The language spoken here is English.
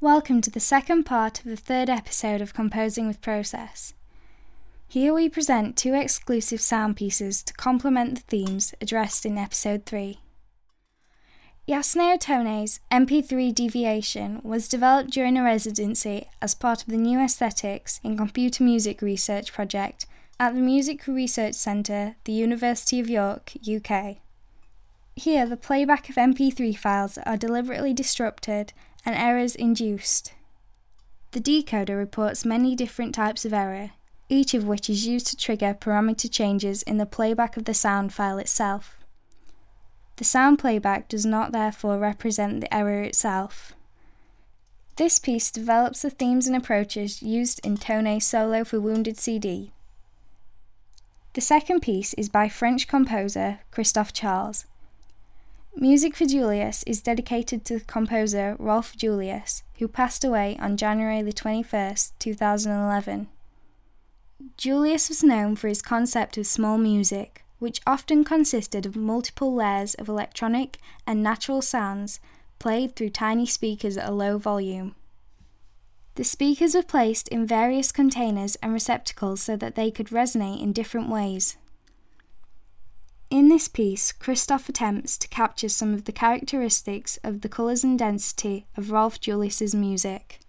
Welcome to the second part of the third episode of Composing with Process. Here we present two exclusive sound pieces to complement the themes addressed in episode 3. Yasunao Tone's MP3 Deviation was developed during a residency as part of the New Aesthetics in Computer Music Research project at the Music Research Centre, the University of York, UK. Here, the playback of MP3 files are deliberately disrupted and errors induced. The decoder reports many different types of error, each of which is used to trigger parameter changes in the playback of the sound file itself. The sound playback does not therefore represent the error itself. This piece develops the themes and approaches used in Tone's Solo for Wounded CD. The second piece is by French composer Christophe Charles. Music for Julius is dedicated to the composer Rolf Julius, who passed away on January the 21st, 2011. Julius was known for his concept of small music, which often consisted of multiple layers of electronic and natural sounds played through tiny speakers at a low volume. The speakers were placed in various containers and receptacles so that they could resonate in different ways. In this piece, Christophe attempts to capture some of the characteristics of the colours and density of Rolf Julius's music.